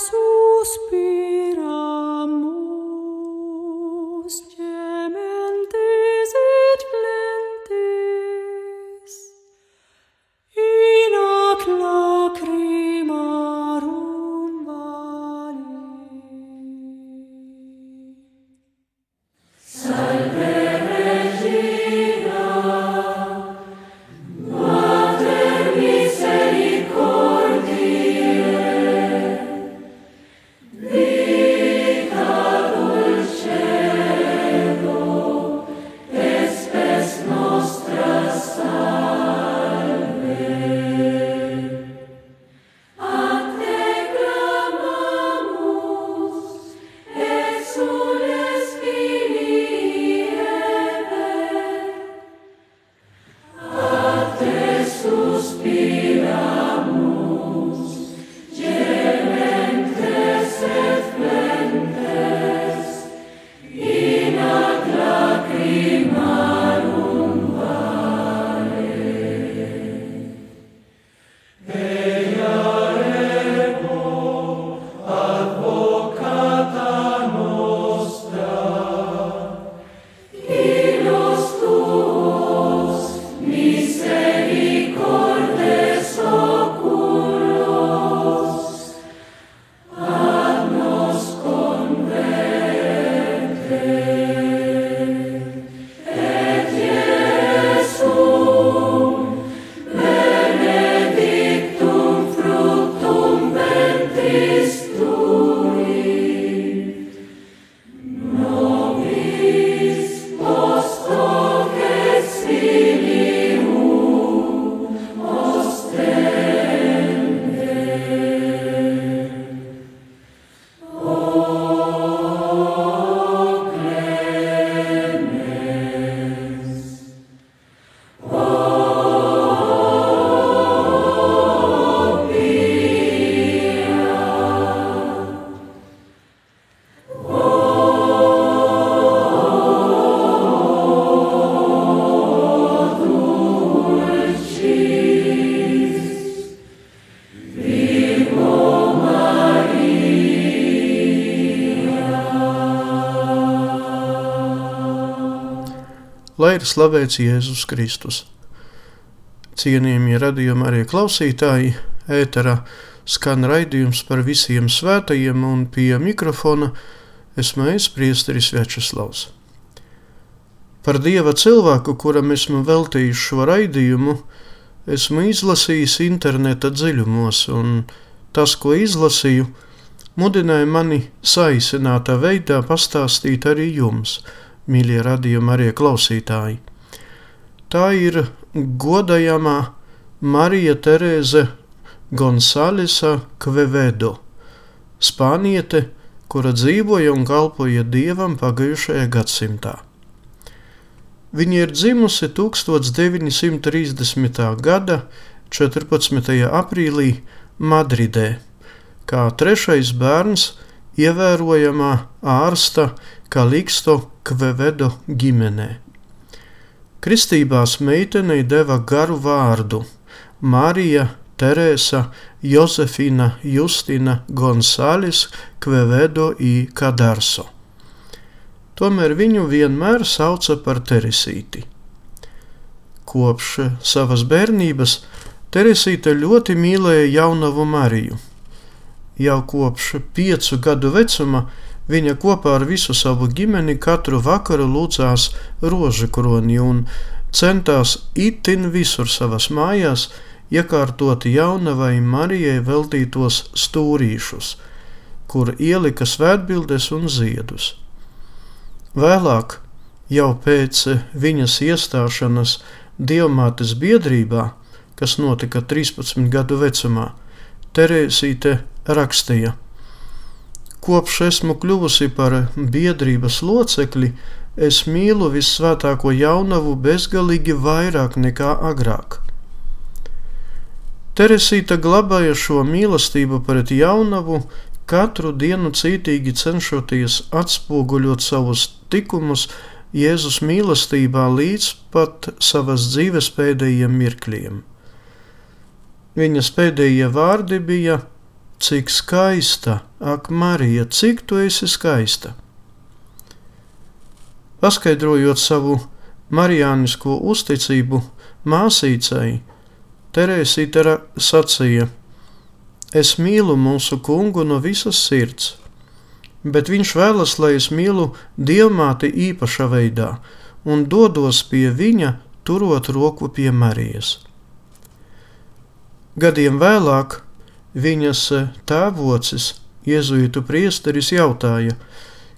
suspiro. Lai ir slavēts Jēzus Kristus. Cienījamie radījumi arī klausītāji, ēterā skan raidījums par visiem svētajiem un pie mikrofona esmu es priesteris Večeslavs. Par Dieva cilvēku, kuram esmu veltījis šo raidījumu, esmu izlasījis interneta dziļumos, un tas, ko izlasīju, mudināja mani saīsinātā veidā pastāstīt arī jums, mīļie radījumi, arī klausītāji. Tā ir godājamā Marija Terēze Gonsalesa Kvevedo, spāniete, kura dzīvoja un kalpoja dievam pagājušajā gadsimtā. Viņa ir dzimusi 1930. gada 14. aprīlī Madridē, kā trešais bērns ievērojamā ārsta Kaliksto Kvevedo ģimenē. Kristībās meitenei deva garu vārdu - Marija Teresa Josefina Justina Gonzales Kvevedo i Kadarso. Tomēr viņu vienmēr sauca par Teresīti. Kopš savas bērnības Teresīte ļoti mīlēja jaunavu Mariju. Jau kopš piecu gadu vecuma viņa kopā ar visu savu ģimeni katru vakaru lūdzās rožu kroni un centās itin visur savas mājās iekārtot jaunavai Marijai veltītos stūrīšus, kur ielika svētbildes un ziedus. Vēlāk, jau pēc viņas iestāšanās Dievmātes biedrībā, kas notika 13 gadu vecumā, Terēzīte rakstīja: Kopš esmu kļuvusi par biedrības locekli, es mīlu visvētāko jaunavu bezgalīgi vairāk nekā agrāk. Teresīta glabāja šo mīlestību pret jaunavu, katru dienu cītīgi cenšoties atspoguļot savus tikumus Jēzus mīlestībā līdz pat savas dzīves pēdējiem mirkļiem. Viņas pēdējie vārdi bija: Cik skaista, ak, Marija, cik tu esi skaista! Paskaidrojot savu marijānisko uzticību māsīcai, Terēsīte sacīja: Es mīlu mūsu kungu no visas sirds, bet viņš vēlas, lai es mīlu dievmāti īpašā veidā un dodos pie viņa, turot roku pie Marijas. Gadiem vēlāk viņas tēvocis, jēzuītu priesteris, jautāja,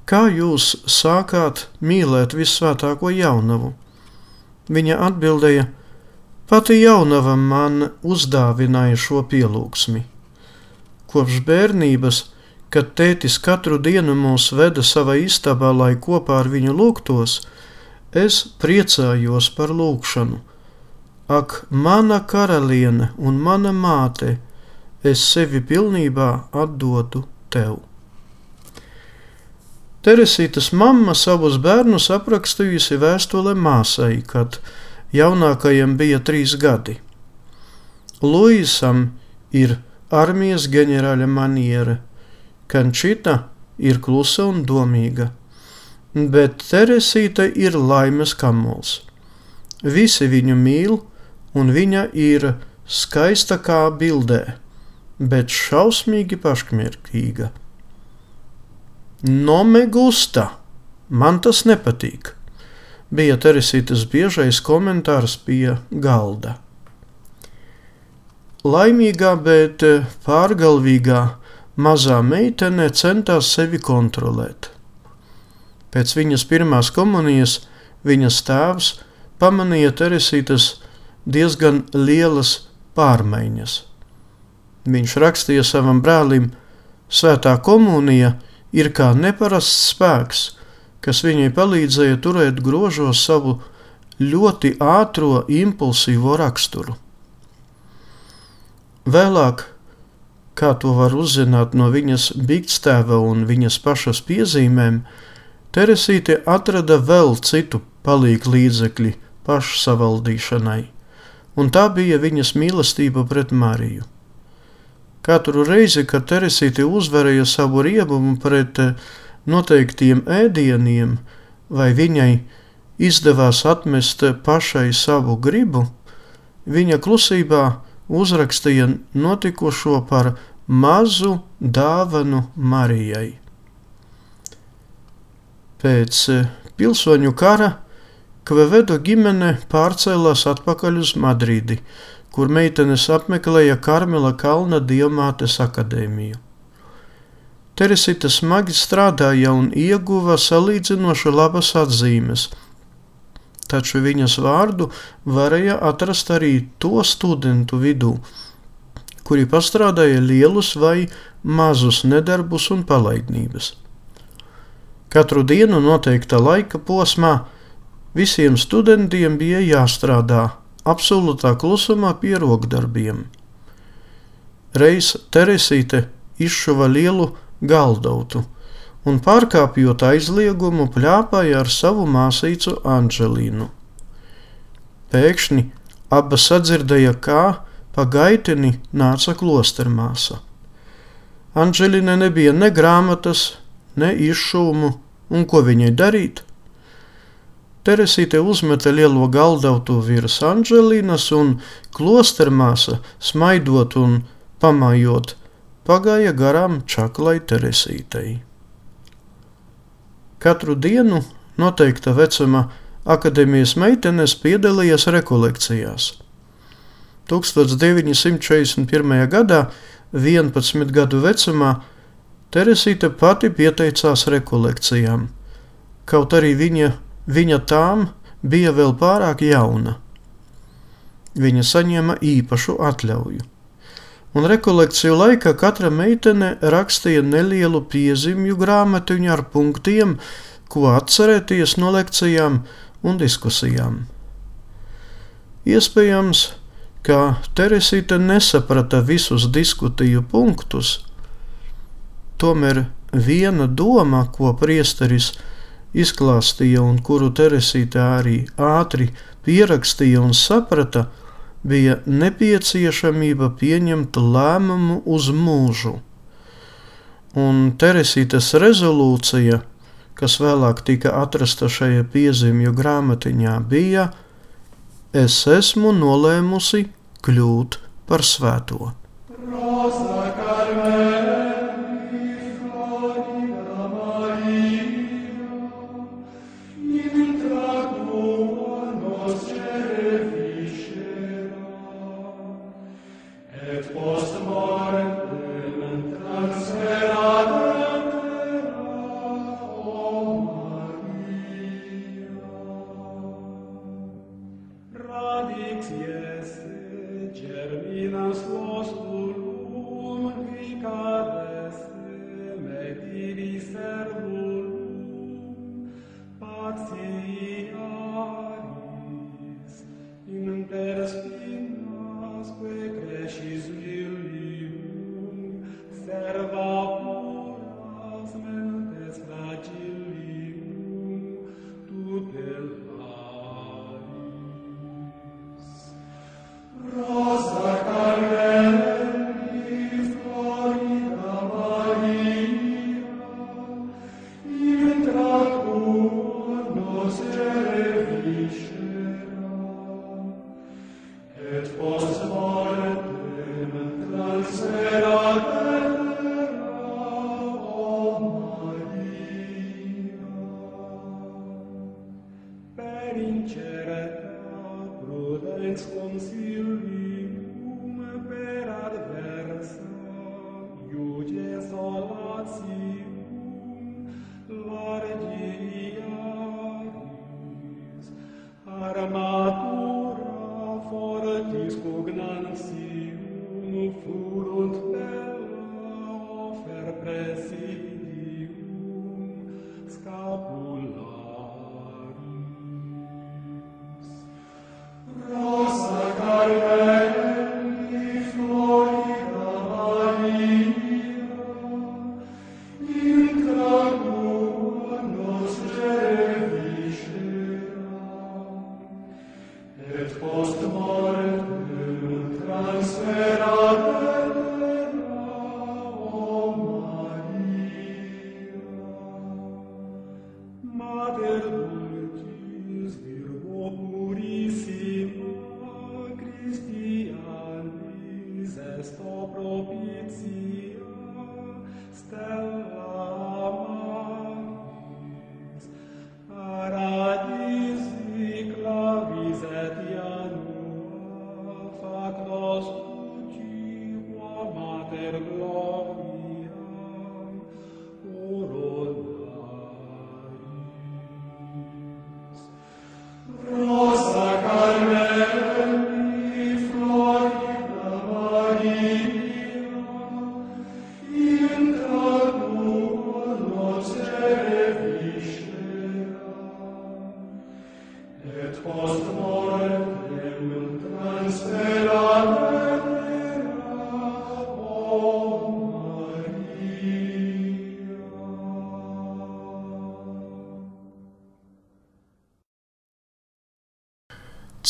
kā jūs sākāt mīlēt visvētāko jaunavu? Viņa atbildēja: Pati jaunava man uzdāvināja šo pielūgsmi. Kopš bērnības, kad tētis katru dienu mūs veda savā istabā, lai kopā ar viņu lūgtos, es priecājos par lūgšanu. Ak, mana karaliene un mana māte, es sevi pilnībā atdodu tev. Teresītas mamma savus bērnus aprakstījusi vēstulē māsai, kad jaunākajam bija trīs gadi. Luisam ir armijas ģenerāļa maniera, Kančita ir klusa un domīga, bet Teresīte ir laimes kamols. Visi viņu mīl, un viņa ir skaista kā bildē, bet šausmīgi paškmierīga. No me gusta, man tas nepatīk bija Teresītas biežais komentārs pie galda. Laimīgā, bet pārgalvīgā mazā meitene centās sevi kontrolēt. Pēc viņas pirmās komunijas viņas tēvs pamanīja Teresītas diezgan lielas pārmaiņas. Viņš rakstīja savam brālim, Svētā komunija ir kā neparasts spēks, kas viņai palīdzēja turēt grožos savu ļoti ātro, impulsīvo raksturu. Vēlāk, kā to var uzzināt no viņas bigstēva un viņas pašas piezīmēm, Teresīte atrada vēl citu palīgu līdzekļi pašsavaldīšanai, un tā bija viņas mīlestība pret Mariju. Katru reizi, kad Teresīte uzvarēja savu riebumu pret noteiktiem ēdieniem, vai viņai izdevās atmest pašai savu gribu, viņa klusībā uzrakstīja notikušo par mazu dāvanu Marijai. Pēc pilsoņu kara Kvevedo ģimene pārcēlās atpakaļ uz Madridi, kur meitenes apmeklēja Karmela Kalna Dievmātes akadēmiju. Teresita smagi strādāja un ieguva salīdzinoši labas atzīmes, taču viņas vārdu varēja atrast arī to studentu vidū, kuri pastrādāja lielus vai mazus nedarbus un palaidnības. Katru dienu noteikta laika posmā visiem studentiem bija jāstrādā absolūtā klusumā pie rokdarbiem. Reiz Teresīte izšuva lielu galdautu un pārkāpjot aizliegumu pļāpāja ar savu māsīcu Anģelīnu. Pēkšņi abas sadzirdēja, kā pa gaiteni nāca klostermāsa. Anģelīne nebija ne grāmatas, ne izšūmu, un ko viņai darīt? Teresīte uzmeta lielo galdautu virs Anģelīnas, un klostermāsa, smaidot un pamājot, pagāja garām čaklai Teresītei. Katru dienu noteikta vecuma akadēmijas meitenes piedalījās rekolekcijās. 1941. gadā, 11 gadu vecumā, Teresīte pati pieteicās rekolekcijām, kaut arī viņa, viņa tām bija vēl pārāk jauna. Viņa saņēma īpašu atļauju un rekolekciju laikā katra meitene rakstīja nelielu piezīmju grāmatiņu ar punktiem, ko atcerēties no lekcijām un diskusijām. Iespējams, ka Teresīte nesaprata visus diskutiju punktus, tomēr viena doma, ko priesteris izklāstīja un kuru Teresīte arī ātri pierakstīja un saprata, bija nepieciešamība pieņemt lēmumu uz mūžu. Un Teresītes rezolūcija, kas vēlāk tika atrasta šajā piezīmju grāmatiņā, bija: Es esmu nolēmusi kļūt par svēto. Rosa vincere, prudens consilium.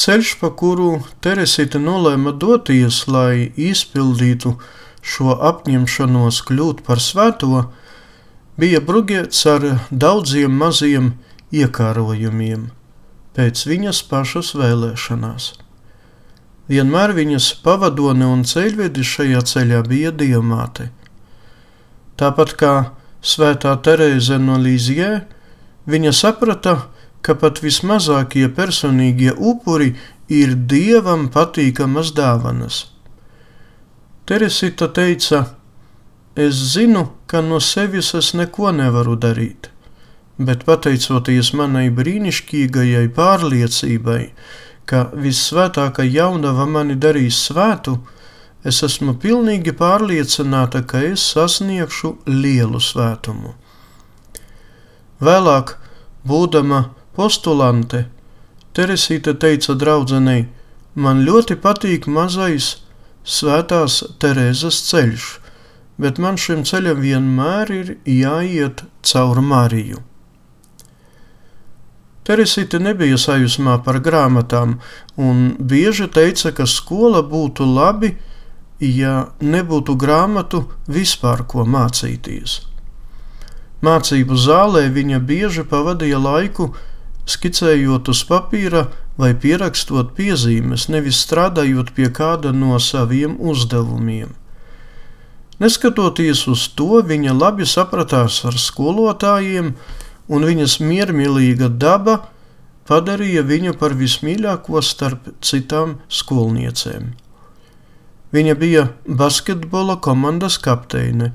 Ceļš, pa kuru Teresita nolēma doties, lai izpildītu šo apņemšanos kļūt par svēto, bija bruģēts ar daudziem maziem iekārojumiem pēc viņas pašas vēlēšanās. Vienmēr viņas pavadone un ceļvedis šajā ceļā bija diamāte. Tāpat kā Svētā Terēze no Līzijē, viņa saprata, ka pat vismazākie personīgie upuri ir dievam patīkamas dāvanas. Teresita teica: Es zinu, ka no sevis es neko nevaru darīt, bet pateicoties manai brīnišķīgajai pārliecībai, ka visvētākā jaunava mani darīs svētu, es esmu pilnīgi pārliecināta, ka es sasniegšu lielu svētumu. Vēlāk, būdama postulante, Teresīte teica draudzenei: Man ļoti patīk mazais svētās Terēzes ceļš, bet man šim ceļam vienmēr ir jāiet caur Mariju. Teresīte nebija sajūsmā par grāmatām un bieži teica, ka skola būtu labi, ja nebūtu grāmatu vispār ko mācīties. Mācību zālē viņa bieži pavadīja laiku skicējot uz papīra vai pierakstot piezīmes, nevis strādājot pie kāda no saviem uzdevumiem. Neskatoties uz to, viņa labi sapratās ar skolotājiem, un viņas miermīlīga daba padarīja viņu par vismīļāko starp citām skolniecēm. Viņa bija basketbola komandas kapteine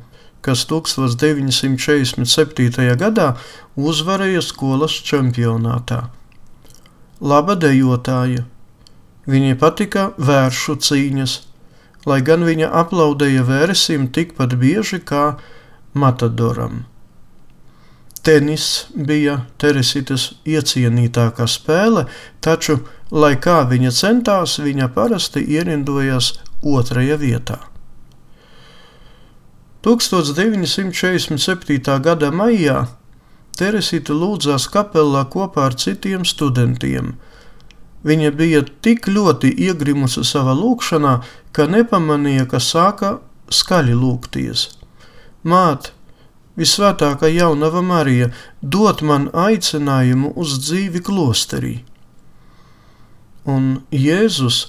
kas 1947. gadā uzvarēja skolas čempionātā. Laba dejotāja. Viņai patika vēršu cīņas, lai gan viņa aplaudēja vērsim tikpat bieži kā Matadoram. Tenis bija Teresitas iecienītākā spēle, taču, lai kā viņa centās, viņa parasti ierindojās otrajā vietā. 1947. gada maijā Teresīte lūdzās kapelā kopā ar citiem studentiem. Viņa bija tik ļoti iegrimusi savā lūkšanā, ka nepamanīja, ka sāka skaļi lūgties. Māt, visvētākā jaunava Marija, dod man aicinājumu uz dzīvi klosterī. Un Jēzus,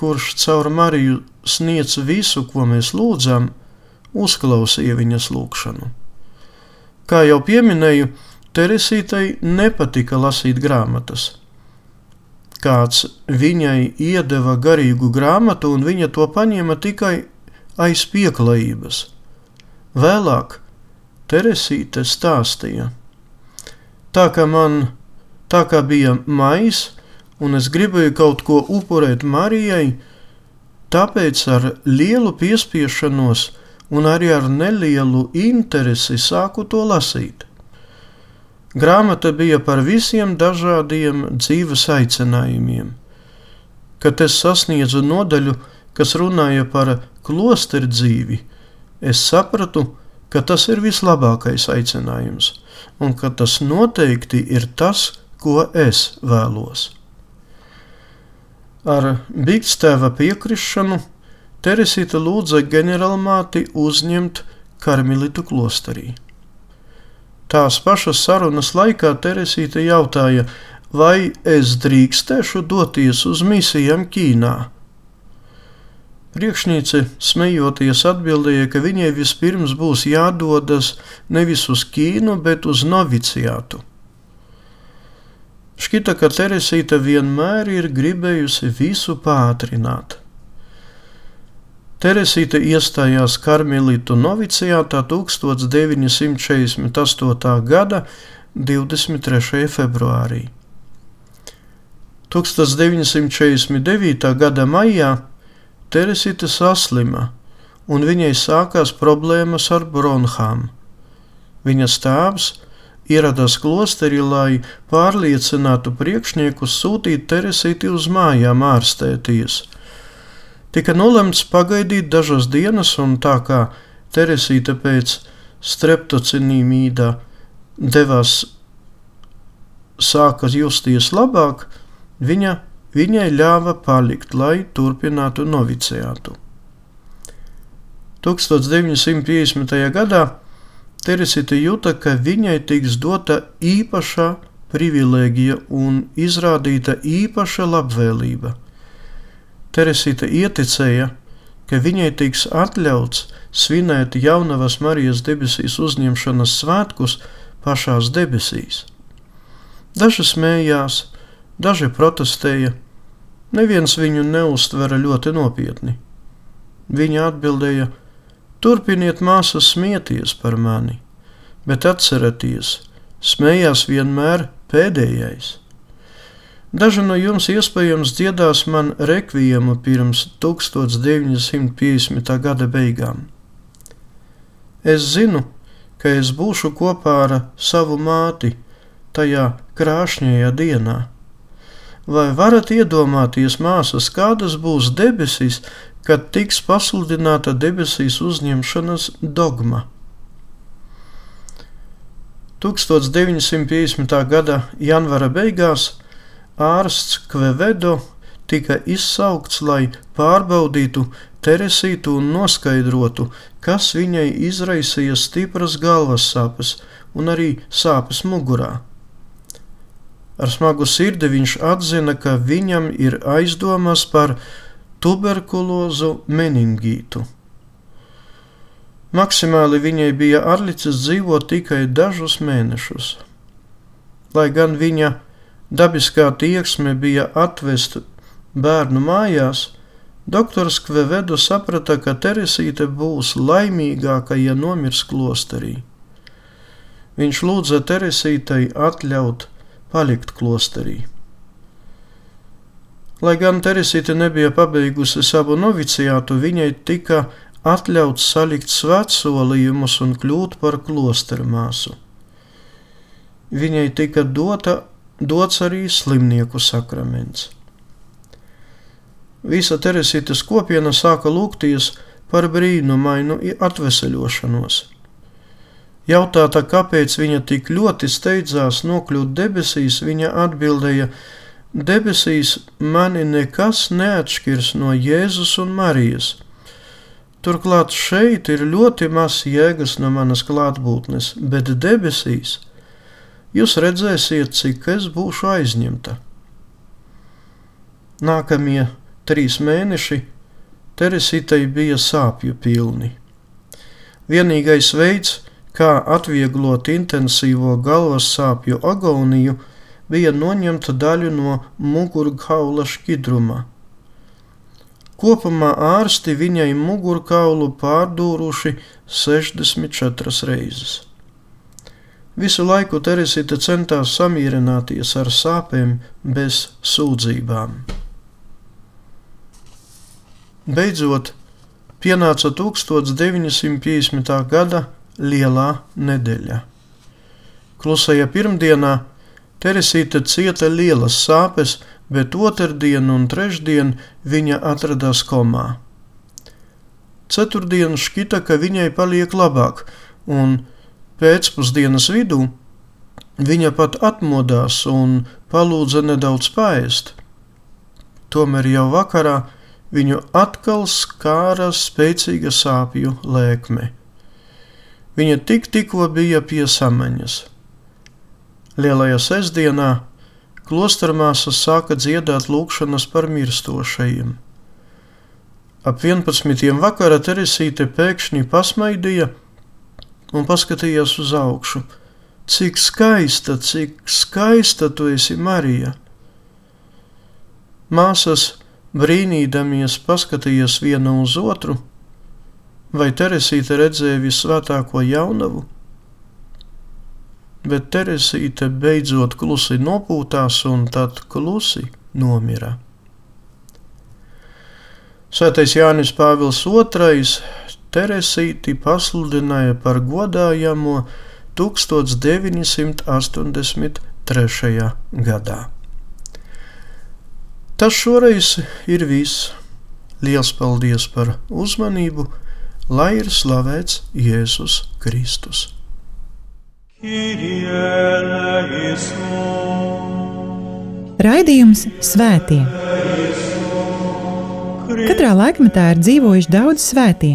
kurš caur Mariju sniedz visu, ko mēs lūdzam, uzklausīja viņas lūgšanu. Kā jau pieminēju, Teresītei nepatika lasīt grāmatas. Kāds viņai iedeva garīgu grāmatu, un viņa to paņēma tikai aiz pieklājības. Vēlāk Teresīte stāstīja: Tā kā man tā kā bija mais, un es gribēju kaut ko upurēt Marijai, tāpēc ar lielu piespiešanos un arī ar nelielu interesi sāku to lasīt. Grāmata bija par visiem dažādiem dzīves aicinājumiem. Kad es sasniedzu nodaļu, kas runāja par klosteru dzīvi, es sapratu, ka tas ir vislabākais aicinājums, un ka tas noteikti ir tas, ko es vēlos. Ar Bigstēva piekrišanu Teresīta lūdza ģenerālmāti uzņemt karmelitu klosterī. Tās pašas sarunas laikā Teresīta jautāja, vai es drīkstēšu doties uz misijām Ķīnā. Priekšniece smejoties atbildēja, ka viņai vispirms būs jādodas nevis uz Ķīnu, bet uz noviciātu. Šķita, ka Teresīta vienmēr ir gribējusi visu pātrināt. Teresīte iestājās Karmelītu novicijātā 1948. gada 23. februārī. 1949. gada maijā Teresīte saslima, un viņai sākās problēmas ar bronhām. Viņas tēvs, ieradās klosterī, lai pārliecinātu priekšniekus sūtīt Teresīti uz mājām ārstēties. Tika nolemts pagaidīt dažas dienas, un tā kā Teresīte pēc streptocinīmīdā devās sāka justies labāk, viņa, viņai ļāva palikt, lai turpinātu novicējātu. 1950. gadā Teresita jūta, ka viņai tiks dota īpaša privilēģija un izrādīta īpaša labvēlība. Teresita ieticēja, ka viņai tiks atļauts svinēt jaunavas Marijas debesīs uzņemšanas svētkus pašās debesīs. Daži smējās, daži protestēja, neviens viņu neuztvera ļoti nopietni. Viņa atbildēja: Turpiniet, māsas, smieties par mani, bet atcerieties, smējās vienmēr pēdējais. Daži no jums iespējams dziedās man rekviemu pirms 1950. gada beigām. Es zinu, ka es būšu kopā ar savu māti tajā krāšņajā dienā. Vai varat iedomāties, māsas, kādas būs debesis, kad tiks pasludināta debesīs uzņemšanas dogma. 1950. gada janvāra beigās ārsts Kvevedo tika izsaukts, lai pārbaudītu Teresītu un noskaidrotu, kas viņai izraisīja stipras galvas sāpes un arī sāpes mugurā. Ar smagu sirdi viņš atzina, ka viņam ir aizdomas par tuberkulozu meningītu. Maksimāli viņai bija atlicis dzīvot tikai dažus mēnešus. Lai gan viņa dabiskā tieksme bija atvest bērnu mājās, doktors Kvevedu saprata, ka Teresīte būs laimīgāka, ja nomirs klosterī. Viņš lūdza Teresītei atļaut palikt klosterī. Lai gan Teresīte nebija pabeigusi savu noviciātu, viņai tika atļauts salikt svētsolījumus un kļūt par klosteru māsu. Viņai tika dota, dots arī slimnieku sakraments. Visa Teresītes kopiena sāka lūgties par brīnumainu atveseļošanos. Jautāta, kāpēc viņa tik ļoti steidzās nokļūt debesīs, viņa atbildēja, Debesīs mani nekas neatšķirs no Jēzus un Marijas. Turklāt šeit ir ļoti maz jēgas no manas klātbūtnes, bet debesīs jūs redzēsiet, cik es būšu aizņemta. Nākamie trīs mēneši Teresītei bija sāpju pilni. Vienīgais veids, kā atvieglot intensīvo galvas sāpju agoniju, bija noņemta daļa no mugurkaula šķidruma. Kopumā ārsti viņai mugurkaulu pārdūruši 64 reizes. Visu laiku Teresita centās samierināties ar sāpēm bez sūdzībām. Beidzot, pienāca 1950. gada lielā nedēļa. Klusajā pirmdienā Teresīte cieta lielas sāpes, bet otrdien un trešdien viņa atradās komā. Ceturtdien šķita, ka viņai paliek labāk, un pēcpusdienas vidū viņa pat atmodās un palūdza nedaudz paēst. Tomēr jau vakarā viņu atkal skāra spēcīga sāpju lēkme. Viņa tik tikko bija pie samaņas. Lielajā sestdienā klostermāsas sāka dziedāt lūgšanas par mirstošajiem. Ap 11. vakarā Teresīte pēkšņi pasmaidīja un paskatījās uz augšu. Cik skaista, cik skaista tu esi, Marija! Māsas brīnīdamies paskatījās viena uz otru, vai Teresīte redzēja visvētāko jaunavu? bet Teresīte beidzot klusi nopūtās un tad klusi nomira. Svētais Jānis Pāvils II Teresīti pasludināja par godājamo 1983. gadā. Tas šoreiz ir viss. Lielas paldies par uzmanību, lai ir slavēts Jēzus Kristus. Raidījums Svētie. Katrā laikmetā ir dzīvojuši daudz svētie,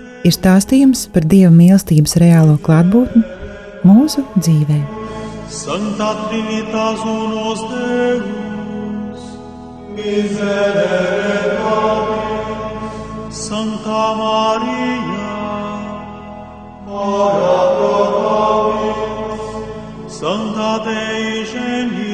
ir stāstījums par Dieva mīlestības reālo klātbūtni mūsu dzīvē. Santa Trinitas unos Deus, miserere nobis, Santa Maria, ora pro nobis, Santa Dei Genius,